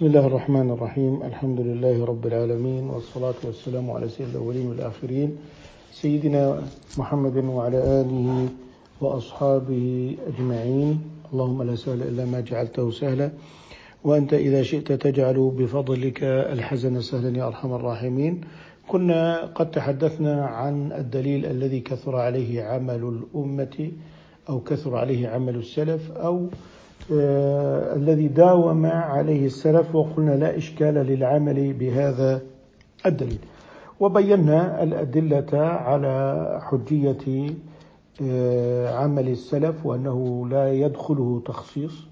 بسم الله الرحمن الرحيم. الحمد لله رب العالمين والصلاة والسلام على سيد الأولين والآخرين سيدنا محمد وعلى آله وأصحابه أجمعين. اللهم لا سهل إلا ما جعلته سهلا. وأنت إذا شئت تجعل بفضلك الحزن سهلا يا أرحم الراحمين. كنا قد تحدثنا عن الدليل الذي كثر عليه عمل الأمة أو كثر عليه عمل السلف أو الذي داوم عليه السلف وقلنا لا إشكال للعمل بهذا الدليل. وبينا الأدلة على حجية آه عمل السلف وأنه لا يدخله تخصيص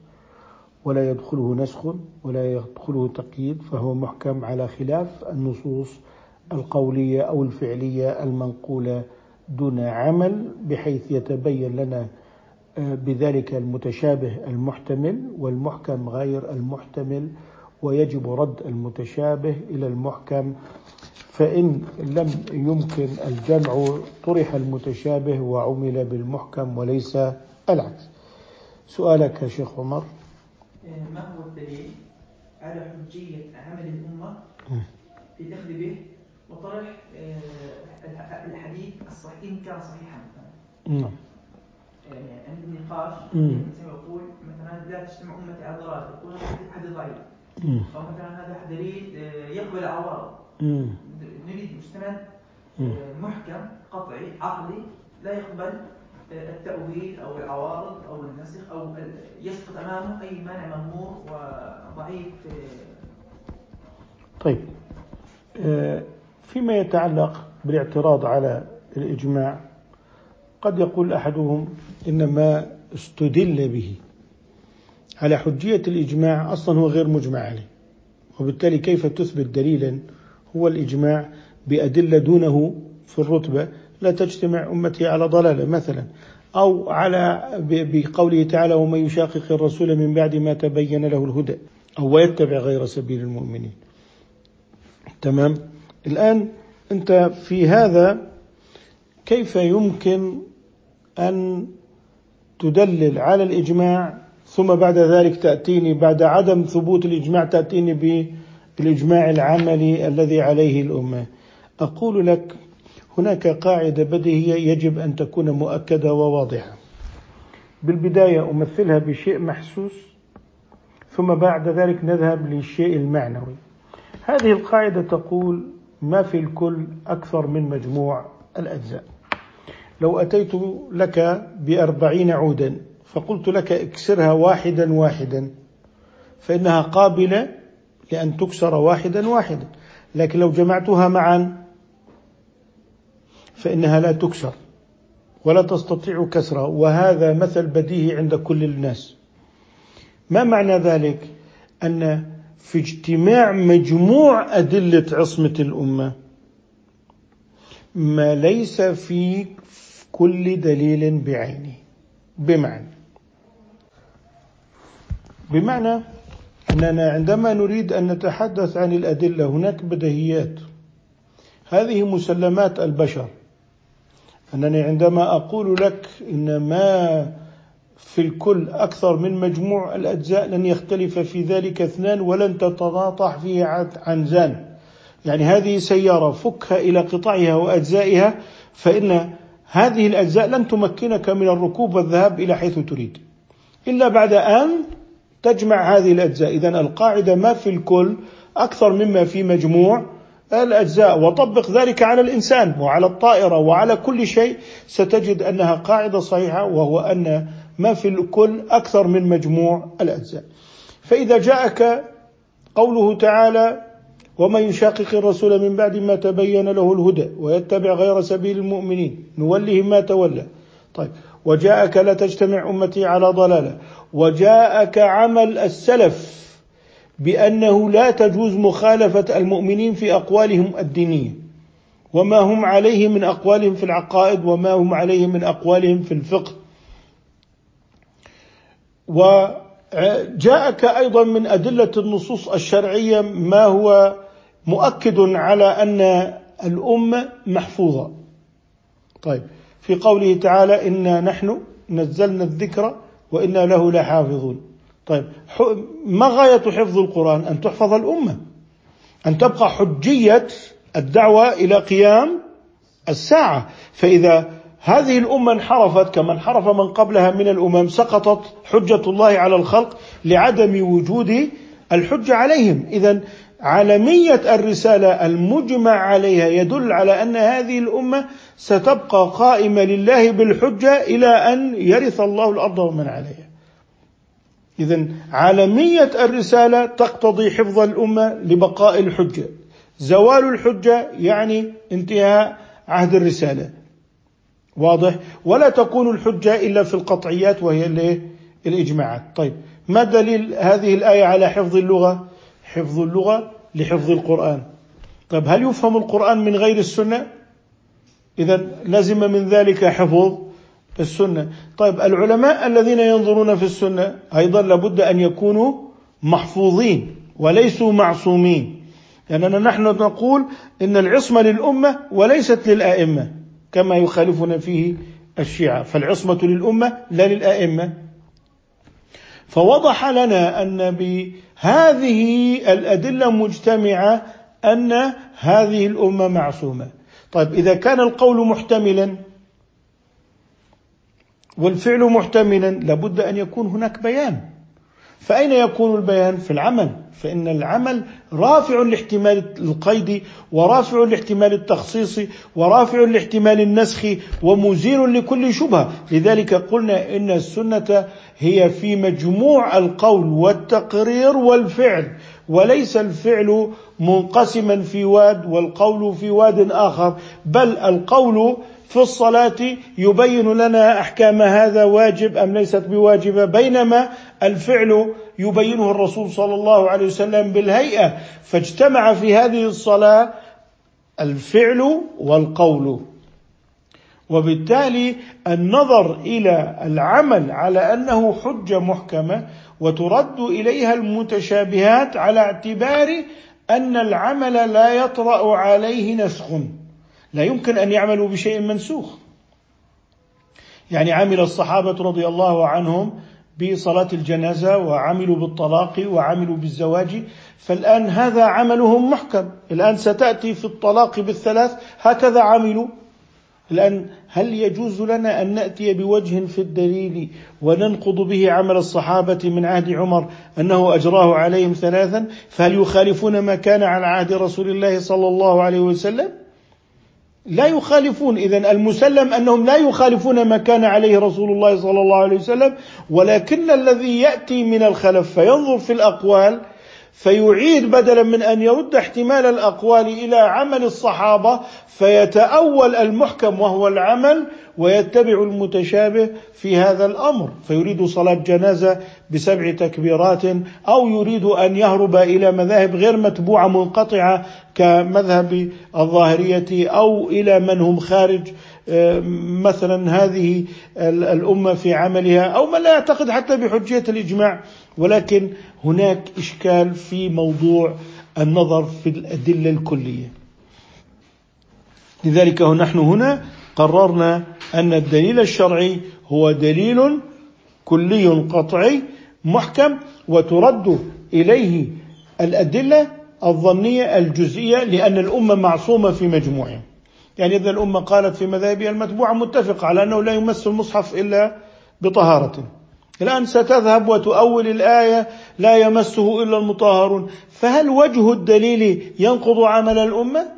ولا يدخله نسخ ولا يدخله تقييد فهو محكم على خلاف النصوص القولية أو الفعلية المنقولة دون عمل بحيث يتبين لنا بذلك المتشابه المحتمل والمحكم غير المحتمل ويجب رد المتشابه إلى المحكم. فإن لم يمكن الجمع طرح المتشابه وعمل بالمحكم وليس العكس. سؤالك يا شيخ عمر. ما هو الدليل على حجية عمل الأمة في دخل به وطرح الحديث الصحيح إن كان صحيحا؟ نعم. يعني عند نقاش الإنسان يقول مثلا لا تجتمع أمتي على ضلال يقول هذا حديث ضعيف أو مثلا هذا دليل يقبل العوارض نريد مستند محكم قطعي عقلي لا يقبل التأويل أو العوارض أو النسخ أو يسقط أمامه أي مانع مضمور وضعيف طيب. فيما يتعلق بالاعتراض على الإجماع قد يقول أحدهم إن ما استدل به. على حجية الإجماع أصلا هو غير مجمع عليه. وبالتالي كيف تثبت دليلا هو الإجماع بأدلة دونه في الرتبة لا تجتمع أمتي على ضلالة مثلا أو على بقوله تعالى ومن يشاقق الرسول من بعد ما تبين له الهدى أو ويتبع غير سبيل المؤمنين. تمام؟ الآن أنت في هذا كيف يمكن أن تدلل على الإجماع ثم بعد ذلك تأتيني بعد عدم ثبوت الإجماع تأتيني بالإجماع العملي الذي عليه الأمة. أقول لك هناك قاعدة بديهية يجب أن تكون مؤكدة وواضحة. بالبداية أمثلها بشيء محسوس ثم بعد ذلك نذهب للشيء المعنوي. هذه القاعدة تقول ما في الكل أكثر من مجموع الأجزاء. لو أتيت لك بأربعين عودا فقلت لك اكسرها واحدا واحدا فإنها قابلة لأن تكسر واحدا واحدا. لكن لو جمعتها معا فإنها لا تكسر ولا تستطيع كسرها. وهذا مثل بديهي عند كل الناس. ما معنى ذلك؟ أن في اجتماع مجموع أدلة عصمة الأمة ما ليس في كل دليل بعينه. بمعنى. بمعنى أننا عندما نريد أن نتحدث عن الأدلة هناك بديهيات. هذه مسلمات البشر. أنني عندما أقول لك إن ما في الكل أكثر من مجموع الأجزاء لن يختلف في ذلك اثنان ولن تتناطح فيه عن زان. يعني هذه سيارة فكها إلى قطعها وأجزائها فإن هذه الأجزاء لن تمكنك من الركوب والذهاب إلى حيث تريد. إلا بعد أن تجمع هذه الأجزاء. إذا القاعدة ما في الكل أكثر مما في مجموع الأجزاء. وطبق ذلك على الإنسان وعلى الطائرة وعلى كل شيء ستجد أنها قاعدة صحيحة وهو أن ما في الكل أكثر من مجموع الأجزاء. فإذا جاءك قوله تعالى ومن يشاقق الرسول من بعد ما تبين له الهدى ويتبع غير سبيل المؤمنين نوله ما تولى. طيب وجاءك لا تجتمع أمتي على ضلالة. وجاءك عمل السلف بأنه لا تجوز مخالفة المؤمنين في أقوالهم الدينية. وما هم عليه من أقوالهم في العقائد وما هم عليه من أقوالهم في الفقه. وجاءك أيضا من أدلة النصوص الشرعية ما هو مؤكد على أن الأمة محفوظة. طيب في قوله تعالى إنا نحن نزلنا الذكر وإنا له لحافظون. طيب ما غاية حفظ القرآن؟ أن تحفظ الأمة. أن تبقى حجية الدعوة إلى قيام الساعة. فإذا هذه الأمة انحرفت كما انحرف من قبلها من الأمم سقطت حجة الله على الخلق لعدم وجود الحجة عليهم. إذا عالمية الرسالة المجمع عليها يدل على أن هذه الأمة ستبقى قائمة لله بالحجة إلى أن يرث الله الأرض ومن عليها. إذا عالمية الرسالة تقتضي حفظ الأمة لبقاء الحجة. زوال الحجة يعني انتهاء عهد الرسالة. واضح؟ ولا تكون الحجة إلا في القطعيات وهي الإجماعات طيب ما دليل هذه الآية على حفظ اللغة؟ حفظ اللغة لحفظ القرآن. طيب هل يفهم القرآن من غير السنة؟ إذا لزم من ذلك حفظ السنة. طيب العلماء الذين ينظرون في السنة أيضا لابد أن يكونوا محفوظين وليسوا معصومين. لأننا نحن نقول إن العصمة للأمة وليست للآئمة كما يخالفنا فيه الشيعة. فالعصمة للأمة لا للآئمة. فوضح لنا أن بهذه الأدلة مجتمعة أن هذه الأمة معصومة. طيب إذا كان القول محتملا والفعل محتملا لابد أن يكون هناك بيان. فأين يكون البيان في العمل؟ فإن العمل رافع لاحتمال القيد ورافع لاحتمال التخصيص ورافع لاحتمال النسخ ومزيل لكل شبهة. لذلك قلنا إن السنة هي في مجموع القول والتقرير والفعل وليس الفعل منقسما في واد والقول في واد آخر بل القول في الصلاة يبين لنا أحكام هذا واجب أم ليست بواجبة بينما الفعل يبينه الرسول صلى الله عليه وسلم بالهيئة. فاجتمع في هذه الصلاة الفعل والقول. وبالتالي النظر إلى العمل على أنه حجة محكمة وترد إليها المتشابهات على اعتبار أن العمل لا يطرأ عليه نسخ. لا يمكن أن يعملوا بشيء منسوخ. يعني عمل الصحابة رضي الله عنهم بصلاة الجنازة وعملوا بالطلاق وعملوا بالزواج فالآن هذا عملهم محكم. الآن ستأتي في الطلاق بالثلاث هكذا عملوا. الآن هل يجوز لنا أن نأتي بوجه في الدليل وننقض به عمل الصحابة من عهد عمر أنه أجراه عليهم ثلاثا؟ فهل يخالفون ما كان على عهد رسول الله صلى الله عليه وسلم؟ لا يخالفون. إذا المسلم أنهم لا يخالفون ما كان عليه رسول الله صلى الله عليه وسلم ولكن الذي يأتي من الخلف فينظر في الأقوال فيعيد بدلا من أن يرد احتمال الأقوال إلى عمل الصحابة فيتأول المحكم وهو العمل ويتبع المتشابه في هذا الأمر. فيريد صلاة جنازة بسبع تكبيرات أو يريد أن يهرب إلى مذاهب غير متبوعة منقطعة كمذهب الظاهرية أو إلى من هم خارج آه، مثلا هذه الأمة في عملها أو من لا يعتقد حتى بحجية الإجماع. ولكن هناك إشكال في موضوع النظر في الأدلة الكلية. لذلك نحن هنا قررنا أن الدليل الشرعي هو دليل كلي قطعي محكم وترد إليه الأدلة الظنية الجزئية لأن الأمة معصومة في مجموعها يعني إذا الأمة قالت في مذاهبها المتبوعة متفقة على أنه لا يمس المصحف إلا بطهارة. الآن ستذهب وتؤول الآية لا يمسه إلا المطهرون. فهل وجه الدليل ينقض عمل الأمة؟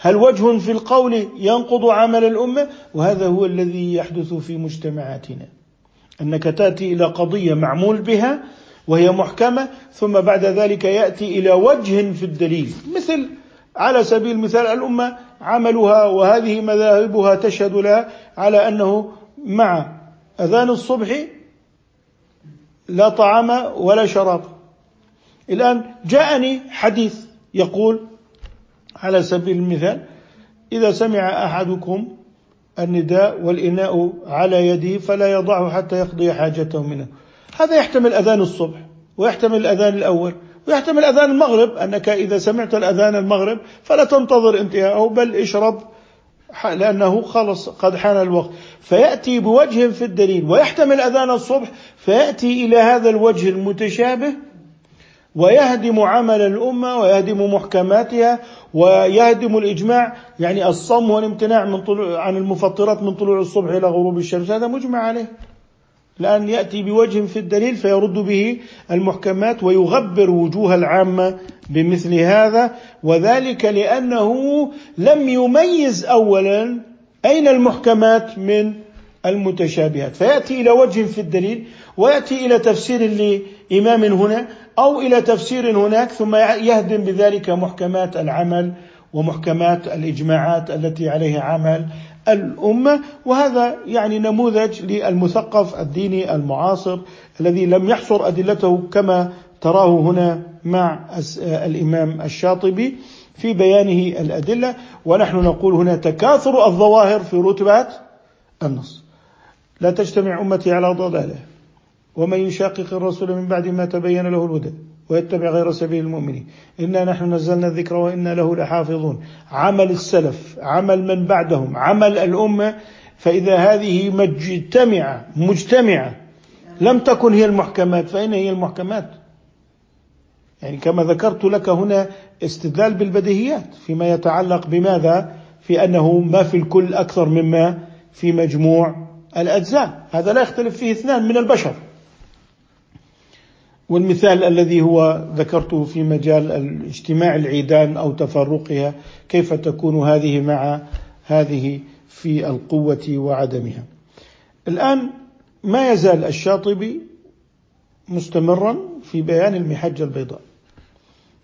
هل وجه في القول ينقض عمل الأمة؟ وهذا هو الذي يحدث في مجتمعاتنا. أنك تأتي إلى قضية معمول بها وهي محكمة ثم بعد ذلك يأتي إلى وجه في الدليل. مثل على سبيل المثال الأمة عملها وهذه مذاهبها تشهد لها على أنه مع أذان الصبح لا طعام ولا شراب. الآن جاءني حديث يقول على سبيل المثال إذا سمع أحدكم النداء والإناء على يده فلا يضعه حتى يقضي حاجته منه. هذا يحتمل أذان الصبح ويحتمل الأذان الأول ويحتمل أذان المغرب أنك إذا سمعت الأذان المغرب فلا تنتظر انتهاءه بل اشرب لأنه خلص قد حان الوقت. فيأتي بوجه في الدليل ويحتمل أذان الصبح فيأتي إلى هذا الوجه المتشابه ويهدم عمل الأمة ويهدم محكماتها ويهدم الإجماع. يعني الصم والامتناع من طلوع عن المفطرات من طلوع الصبح إلى غروب الشمس هذا مجمع عليه. لأن يأتي بوجه في الدليل فيرد به المحكمات ويغبر وجوه العامة بمثل هذا. وذلك لأنه لم يميز أولا أين المحكمات من المتشابهات. فيأتي إلى وجه في الدليل ويأتي إلى تفسير لإمام هنا أو إلى تفسير هناك ثم يهدم بذلك محكمات العمل ومحكمات الإجماعات التي عليها عمل الأمة. وهذا يعني نموذج للمثقف الديني المعاصر الذي لم يحصر أدلته كما تراه هنا مع الإمام الشاطبي في بيانه الأدلة. ونحن نقول هنا تكاثر الظواهر في رتبات النص. لا تجتمع أمتي على ضلالة. ومن يشاقق الرسول من بعد ما تبين له الهدى ويتبع غير سبيل المؤمنين. إنا نحن نزلنا الذكر وإنا له لحافظون. عمل السلف عمل من بعدهم عمل الأمة فإذا هذه مجتمعة مجتمعة لم تكن هي المحكمات فأين هي المحكمات؟ يعني كما ذكرت لك هنا استدلال بالبديهيات فيما يتعلق بماذا؟ في أنه ما في الكل أكثر مما في مجموع الأجزاء. هذا لا يختلف فيه اثنان من البشر. والمثال الذي هو ذكرته في مجال اجتماع العيدان أو تفرقها كيف تكون هذه مع هذه في القوة وعدمها. الآن ما يزال الشاطبي مستمرا في بيان المحجه البيضاء.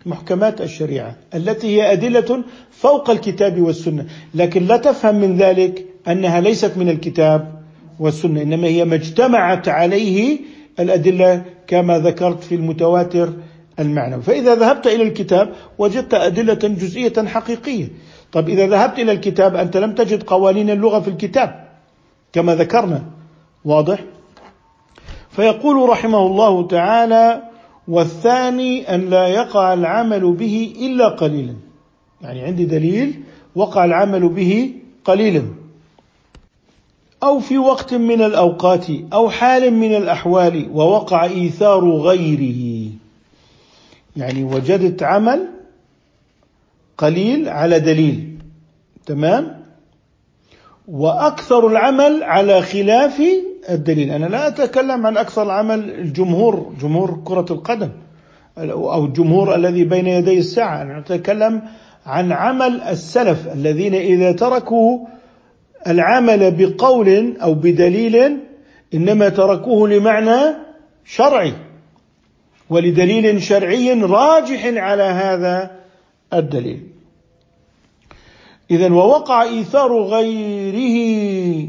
محكمات الشريعة التي هي أدلة فوق الكتاب والسنة، لكن لا تفهم من ذلك أنها ليست من الكتاب والسنة، إنما هي ما اجتمعت عليه الأدلة كما ذكرت في المتواتر المعنوي. فإذا ذهبت إلى الكتاب وجدت أدلة جزئية حقيقية. طب إذا ذهبت إلى الكتاب أنت لم تجد قوانين اللغة في الكتاب كما ذكرنا. واضح؟ فيقول رحمه الله تعالى والثاني أن لا يقع العمل به إلا قليلا. يعني عندي دليل وقع العمل به قليلا. أو في وقت من الأوقات أو حال من الأحوال ووقع إيثار غيره. يعني وجدت عمل قليل على دليل. تمام؟ وأكثر العمل على خلاف الدليل. أنا لا أتكلم عن أكثر العمل الجمهور جمهور كرة القدم أو الجمهور الذي بين يدي الساعة. أنا أتكلم عن عمل السلف الذين إذا تركوا العمل بقول أو بدليل إنما تركوه لمعنى شرعي ولدليل شرعي راجح على هذا الدليل. اذا ووقع إيثار غيره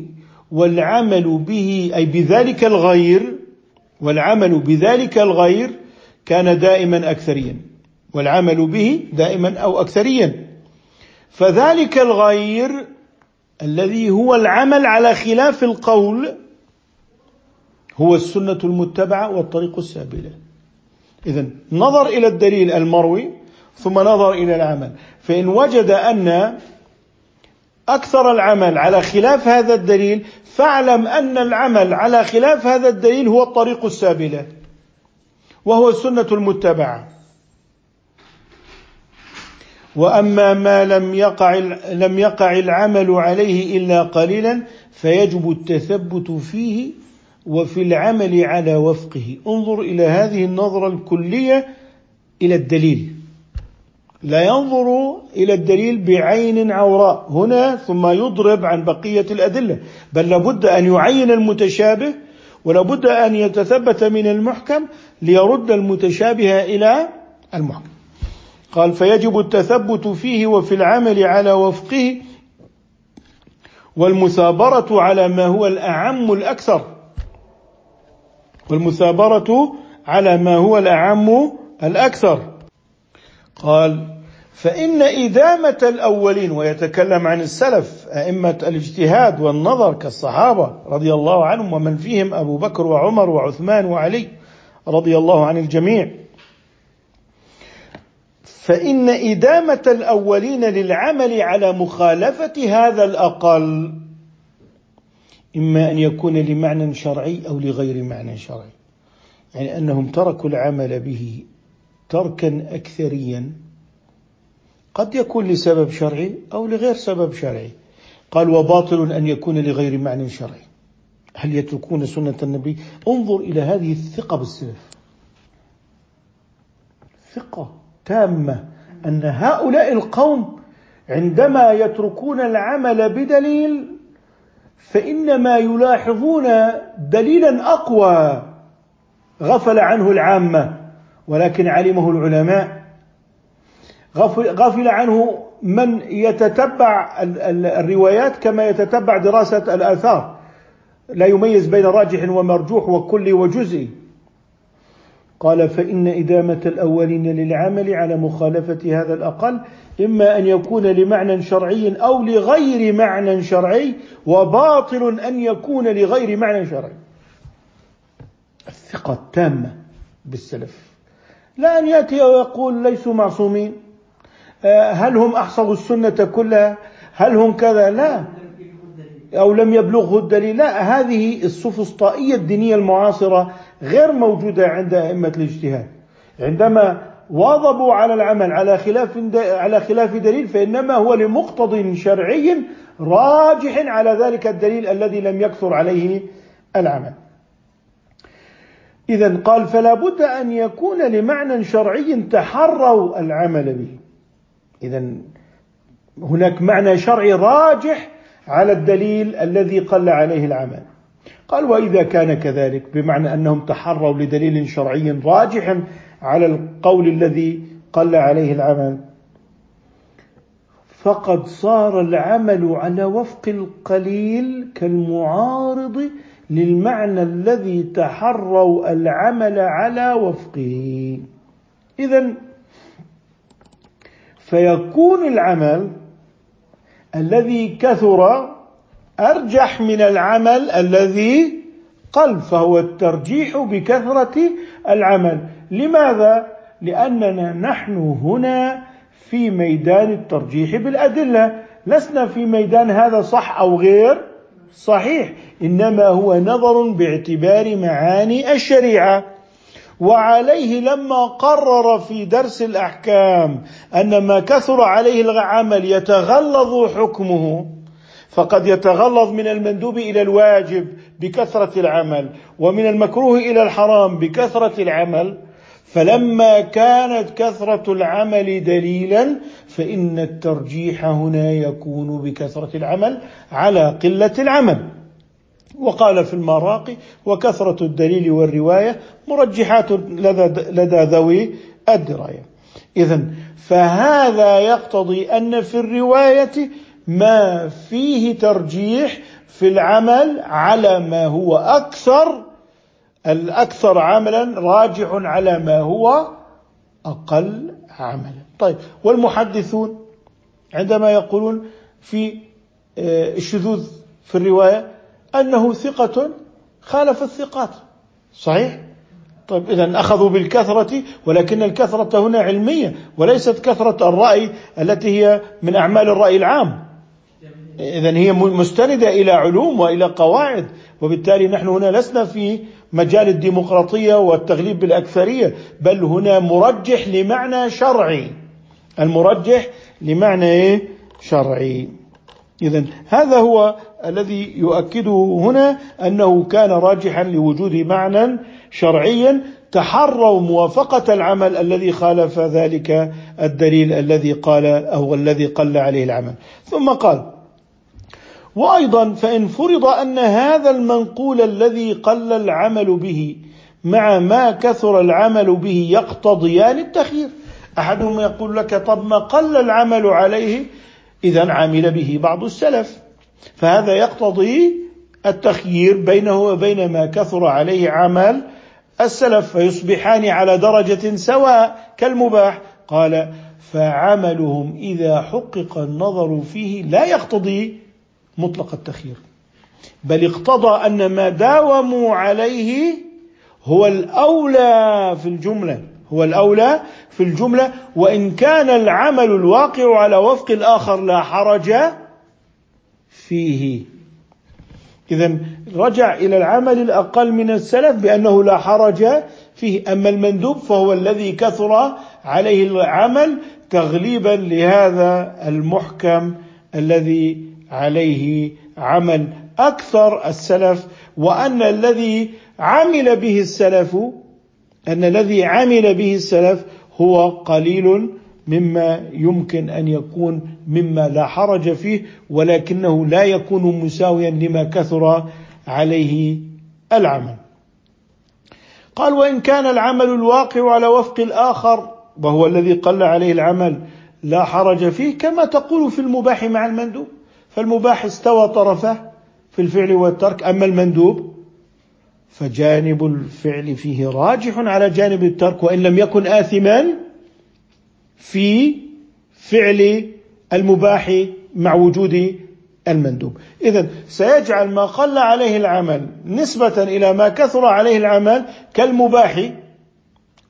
والعمل به أي بذلك الغير والعمل بذلك الغير كان دائما اكثريا والعمل به دائما أو اكثريا. فذلك الغير الذي هو العمل على خلاف القول هو السنة المتبعة والطريق السابلة. إذا نظر إلى الدليل المروي ثم نظر إلى العمل. فإن وجد أن أكثر العمل على خلاف هذا الدليل فاعلم أن العمل على خلاف هذا الدليل هو الطريق السابلة وهو السنة المتبعة. وأما ما لم يقع لم يقع العمل عليه إلا قليلا فيجب التثبت فيه وفي العمل على وفقه. انظر إلى هذه النظرة الكلية إلى الدليل. لا ينظر إلى الدليل بعين عوراء. هنا ثم يضرب عن بقية الأدلة. بل لابد أن يعين المتشابه ولابد أن يتثبت من المحكم ليرد المتشابه إلى المحكم. قال فيجب التثبت فيه وفي العمل على وفقه والمثابرة على ما هو الأعم الأكثر. والمثابرة على ما هو الأعم الأكثر. قال فإن إدامة الأولين ويتكلم عن السلف أئمة الاجتهاد والنظر كالصحابة رضي الله عنهم ومن فيهم أبو بكر وعمر وعثمان وعلي رضي الله عن الجميع. فإن إدامة الأولين للعمل على مخالفة هذا الأقل إما أن يكون لمعنى شرعي أو لغير معنى شرعي. يعني أنهم تركوا العمل به تركا أكثريا قد يكون لسبب شرعي أو لغير سبب شرعي. قال وباطل أن يكون لغير معنى شرعي. هل يتركون سنة النبي؟ انظر إلى هذه الثقة بالسلف. ثقة. تامة أن هؤلاء القوم عندما يتركون العمل بدليل فإنما يلاحظون دليلا أقوى غفل عنه العامة ولكن علمه العلماء. غفل عنه من يتتبع الروايات كما يتتبع دراسة الآثار. لا يميز بين راجح ومرجوح وكلي وجزئي قال فإن إدامة الأولين للعمل على مخالفة هذا الأقل إما أن يكون لمعنى شرعي أو لغير معنى شرعي وباطل أن يكون لغير معنى شرعي. الثقة التامة بالسلف. لا أن يأتي ويقول ليسوا معصومين. آه، هل هم أحصوا السنة كلها؟ هل هم كذا؟ لا. أو لم يبلغه الدليل؟ لا هذه السفسطائية الدينية المعاصرة غير موجودة عند أئمة الاجتهاد. عندما واظبوا على العمل على خلاف على خلاف دليل فإنما هو لمقتض شرعي راجح على ذلك الدليل الذي لم يكثر عليه العمل. إذا قال فلا بد أن يكون لمعنى شرعي تحروا العمل به. إذا هناك معنى شرعي راجح على الدليل الذي قل عليه العمل. قال وإذا كان كذلك بمعنى أنهم تحروا لدليل شرعي راجح على القول الذي قل عليه العمل. فقد صار العمل على وفق القليل كالمعارض للمعنى الذي تحروا العمل على وفقه. اذا فيكون العمل الذي كثر أرجح من العمل الذي قل فهو الترجيح بكثرة العمل. لماذا؟ لأننا نحن هنا في ميدان الترجيح بالأدلة. لسنا في ميدان هذا صح أو غير؟ صحيح. إنما هو نظر باعتبار معاني الشريعة. وعليه لما قرر في درس الأحكام أن ما كثر عليه العمل يتغلظ حكمه. فقد يتغلظ من المندوب إلى الواجب بكثرة العمل ومن المكروه إلى الحرام بكثرة العمل. فلما كانت كثرة العمل دليلا فإن الترجيح هنا يكون بكثرة العمل على قلة العمل. وقال في المراقي وكثرة الدليل والرواية مرجحات لدى ذوي الدراية. اذا فهذا يقتضي أن في الرواية ما فيه ترجيح في العمل على ما هو أكثر الأكثر عملا راجح على ما هو أقل عملا. طيب والمحدثون عندما يقولون في آه، الشذوذ في الرواية أنه ثقة خالف الثقات. صحيح؟ طيب إذا أخذوا بالكثرة ولكن الكثرة هنا علمية وليست كثرة الرأي التي هي من أعمال الرأي العام. إذا هي مستندة إلى علوم وإلى قواعد وبالتالي نحن هنا لسنا في مجال الديمقراطية والتغليب بالأكثرية بل هنا مرجح لمعنى شرعي المرجح لمعنى؟ شرعي إذا هذا هو الذي يؤكده هنا أنه كان راجحا لوجود معنى شرعيا تحروا موافقة العمل الذي خالف ذلك الدليل الذي قال أو الذي قل عليه العمل ثم قال وأيضا فإن فرض أن هذا المنقول الذي قل العمل به مع ما كثر العمل به يقتضيان التخيير. احدهم يقول لك طب ما قل العمل عليه اذا عمل به بعض السلف. فهذا يقتضي التخيير بينه وبين ما كثر عليه عمل السلف فيصبحان على درجة سواء كالمباح. قال فعملهم إذا حقق النظر فيه لا يقتضي مطلق التخيير. بل اقتضى أن ما داوموا عليه هو الأولى في الجملة هو الأولى في الجملة. وإن كان العمل الواقع على وفق الآخر لا حرج فيه. إذا رجع إلى العمل الأقل من السلف بأنه لا حرج فيه. أما المندوب فهو الذي كثر عليه العمل تغليبا لهذا المحكم الذي عليه عمل أكثر السلف وأن الذي عمل به السلف أن الذي عمل به السلف هو قليل مما يمكن أن يكون مما لا حرج فيه ولكنه لا يكون مساويا لما كثر عليه العمل. قال وإن كان العمل الواقع على وفق الآخر وهو الذي قل عليه العمل لا حرج فيه كما تقول في المباح مع المندوب فالمباح استوى طرفه في الفعل والترك. أما المندوب فجانب الفعل فيه راجح على جانب الترك وإن لم يكن آثما في فعل المباح مع وجود المندوب. إذا سيجعل ما قل عليه العمل نسبة إلى ما كثر عليه العمل كالمباح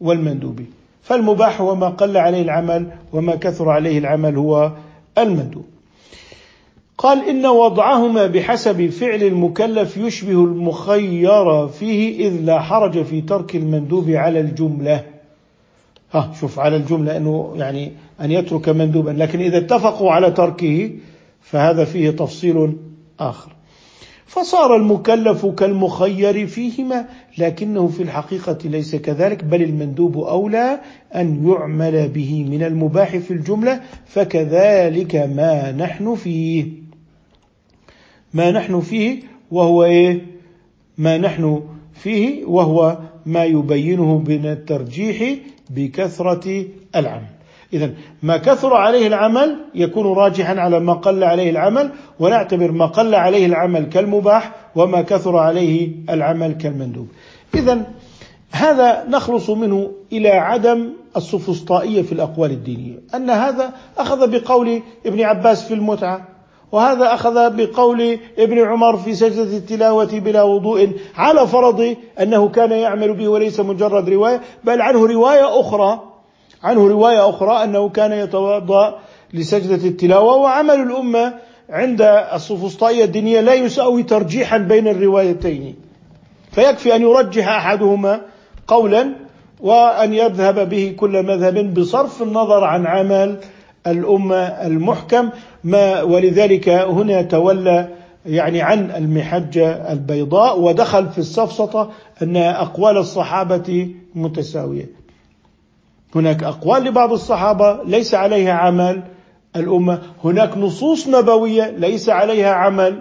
والمندوب. فالمباح هو ما قل عليه العمل وما كثر عليه العمل هو المندوب. قال إن وضعهما بحسب فعل المكلف يشبه المخير فيه إذ لا حرج في ترك المندوب على الجملة. ها شوف على الجملة أنه يعني أن يترك مندوبا لكن إذا اتفقوا على تركه فهذا فيه تفصيل آخر. فصار المكلف كالمخير فيهما لكنه في الحقيقة ليس كذلك بل المندوب أولى أن يعمل به من المباح في الجملة فكذلك ما نحن فيه. ما نحن فيه وهو إيه؟ ما نحن فيه وهو ما يبينه من الترجيح بكثرة العمل. إذا ما كثر عليه العمل يكون راجحا على ما قل عليه العمل ونعتبر ما قل عليه العمل كالمباح وما كثر عليه العمل كالمندوب. إذا هذا نخلص منه إلى عدم السفسطائية في الأقوال الدينية. أن هذا أخذ بقول ابن عباس في المتعة وهذا أخذ بقول ابن عمر في سجدة التلاوة بلا وضوء على فرض أنه كان يعمل به وليس مجرد رواية بل عنه رواية أخرى عنه رواية أخرى أنه كان يتوضأ لسجدة التلاوة وعمل الأمة عند السفسطائية الدينية لا يساوي ترجيحا بين الروايتين. فيكفي أن يرجح أحدهما قولا وأن يذهب به كل مذهب بصرف النظر عن عمل الأمة المحكم. ما ولذلك هنا تولى يعني عن المحجة البيضاء ودخل في السفسطة أن أقوال الصحابة متساوية. هناك أقوال لبعض الصحابة ليس عليها عمل الأمة. هناك نصوص نبوية ليس عليها عمل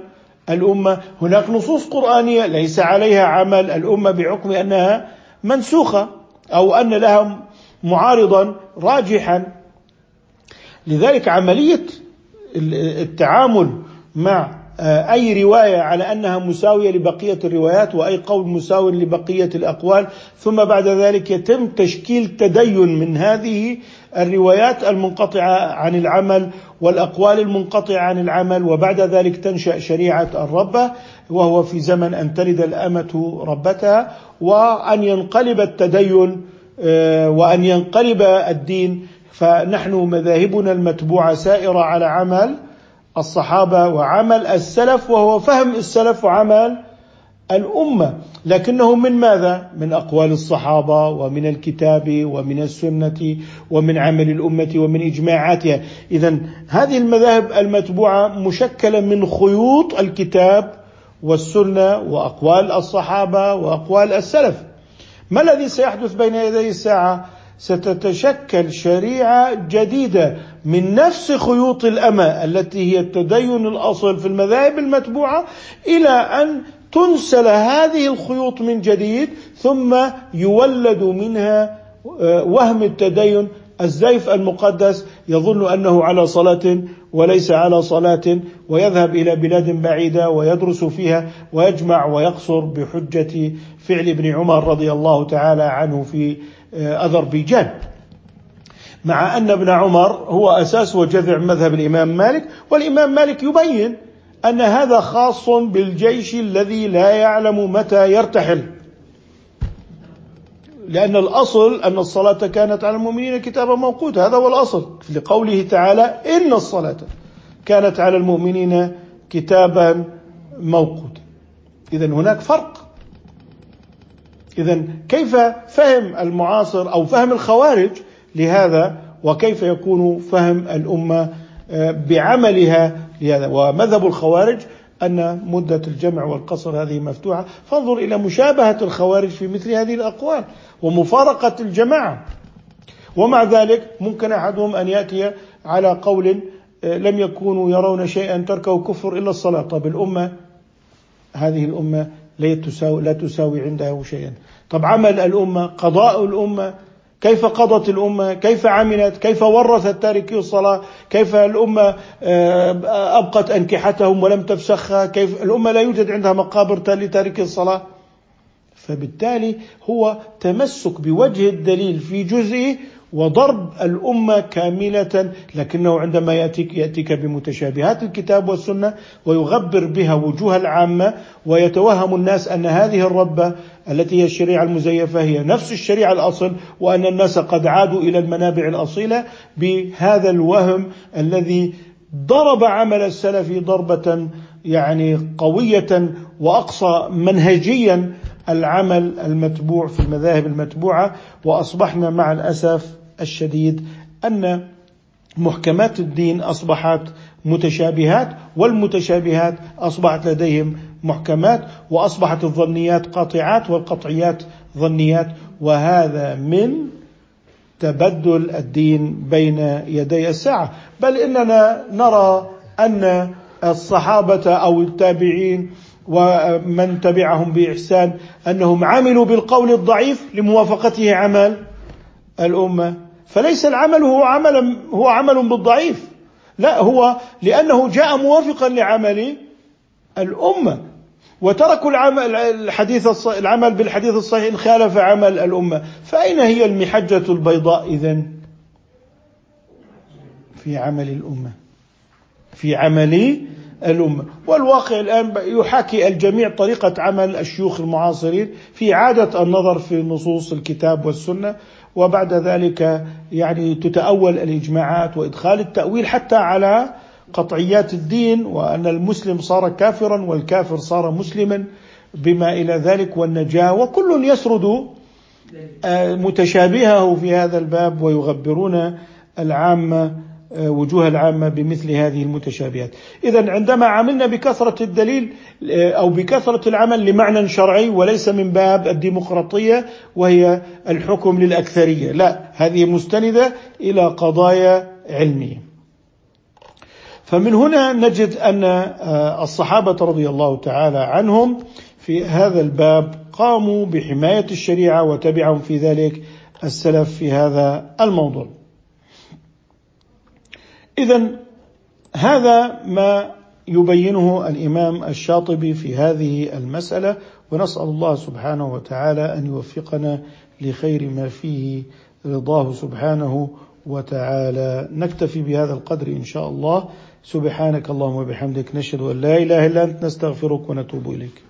الأمة. هناك نصوص قرآنية ليس عليها عمل الأمة بحكم أنها منسوخة أو أن لها معارضا راجحا. لذلك عملية التعامل مع آه، أي رواية على أنها مساوية لبقية الروايات وأي قول مساو لبقية الأقوال ثم بعد ذلك يتم تشكيل تدين من هذه الروايات المنقطعة عن العمل والأقوال المنقطعة عن العمل وبعد ذلك تنشأ شريعة الربة وهو في زمن أن تلد الأمة ربتها وأن ينقلب التدين آه، وأن ينقلب الدين فنحن مذاهبنا المتبوعة سائرة على عمل الصحابة وعمل السلف وهو فهم السلف وعمل الأمة. لكنه من ماذا؟ من أقوال الصحابة ومن الكتاب ومن السنة ومن عمل الأمة ومن إجماعاتها. اذا هذه المذاهب المتبوعة مشكلة من خيوط الكتاب والسنة وأقوال الصحابة وأقوال السلف. ما الذي سيحدث بين يدي الساعة؟ ستتشكل شريعة جديدة من نفس خيوط الأمة التي هي التدين الأصل في المذاهب المتبوعة إلى أن تنسل هذه الخيوط من جديد ثم يولد منها آه، وهم التدين. الزيف المقدس يظن أنه على صلاة وليس على صلاة ويذهب إلى بلاد بعيدة ويدرس فيها ويجمع ويقصر بحجة فعل ابن عمر رضي الله تعالى عنه في أذربيجان. مع أن ابن عمر هو أساس وجذع مذهب الإمام مالك والإمام مالك يبين أن هذا خاص بالجيش الذي لا يعلم متى يرتحل. لأن الأصل أن الصلاة كانت على المؤمنين كتابا موقوتا هذا هو الأصل لقوله تعالى إن الصلاة كانت على المؤمنين كتابا موقوتا. إذا هناك فرق. إذا كيف فهم المعاصر أو فهم الخوارج لهذا وكيف يكون فهم الأمة آه، بعملها لهذا؟ ومذهب الخوارج أن مدة الجمع والقصر هذه مفتوحة. فانظر إلى مشابهة الخوارج في مثل هذه الأقوال ومفارقة الجماعة. ومع ذلك ممكن أحدهم أن يأتي على قول آه، لم يكونوا يرون شيئا تركه كفر إلا الصلاة. طب الأمة هذه الأمة لا تساوي, لا تساوي عنده شيئا. طب عمل الأمة قضاء الأمة كيف قضت الأمة؟ كيف عملت؟ كيف ورثت تاركي الصلاة؟ كيف الأمة آه، أبقت أنكحتهم ولم تفسخها؟ كيف الأمة لا يوجد عندها مقابر لتاركي الصلاة؟ فبالتالي هو تمسك بوجه الدليل في جزئه وضرب الأمة كاملة لكنه عندما يأتيك يأتيك بمتشابهات الكتاب والسنة ويغبر بها وجوه العامة ويتوهم الناس أن هذه الربة التي هي الشريعة المزيفة هي نفس الشريعة الأصل وأن الناس قد عادوا إلى المنابع الأصيلة بهذا الوهم الذي ضرب عمل السلف ضربة يعني قوية وأقصى منهجيا العمل المتبوع في المذاهب المتبوعة وأصبحنا مع الأسف الشديد أن محكمات الدين أصبحت متشابهات والمتشابهات أصبحت لديهم محكمات وأصبحت الظنيات قاطعات والقطعيات ظنيات وهذا من تبدل الدين بين يدي الساعة. بل إننا نرى أن الصحابة أو التابعين ومن تبعهم بإحسان أنهم عملوا بالقول الضعيف لموافقته عمل الأمة. فليس العمل هو عمل هو عمل بالضعيف. لا هو لأنه جاء موافقا لعمل الأمة. وتركوا العمل الحديث العمل بالحديث الصحيح إن خالف عمل الأمة. فأين هي المحجة البيضاء إذن؟ في عمل الأمة. في عمل الأمة. والواقع الآن يحاكي الجميع طريقة عمل الشيوخ المعاصرين في عادة النظر في نصوص الكتاب والسنة. وبعد ذلك يعني تتأول الإجماعات وإدخال التأويل حتى على قطعيات الدين وأن المسلم صار كافرا والكافر صار مسلما بما إلى ذلك والنجاة وكل يسرد آه، متشابهه في هذا الباب ويغبرون العامة وجوه العامة بمثل هذه المتشابهات. إذا عندما عملنا بكثرة الدليل آه، أو بكثرة العمل لمعنى شرعي وليس من باب الديمقراطية وهي الحكم للأكثرية. لا هذه مستندة إلى قضايا علمية. فمن هنا نجد أن آه، الصحابة رضي الله تعالى عنهم في هذا الباب قاموا بحماية الشريعة وتبعهم في ذلك السلف في هذا الموضوع. إذا هذا ما يبينه الإمام الشاطبي في هذه المسألة ونسأل الله سبحانه وتعالى أن يوفقنا لخير ما فيه. رضاه سبحانه وتعالى. نكتفي بهذا القدر إن شاء الله. سبحانك اللهم وبحمدك نشهد أن لا إله إلا أنت نستغفرك ونتوب إليك.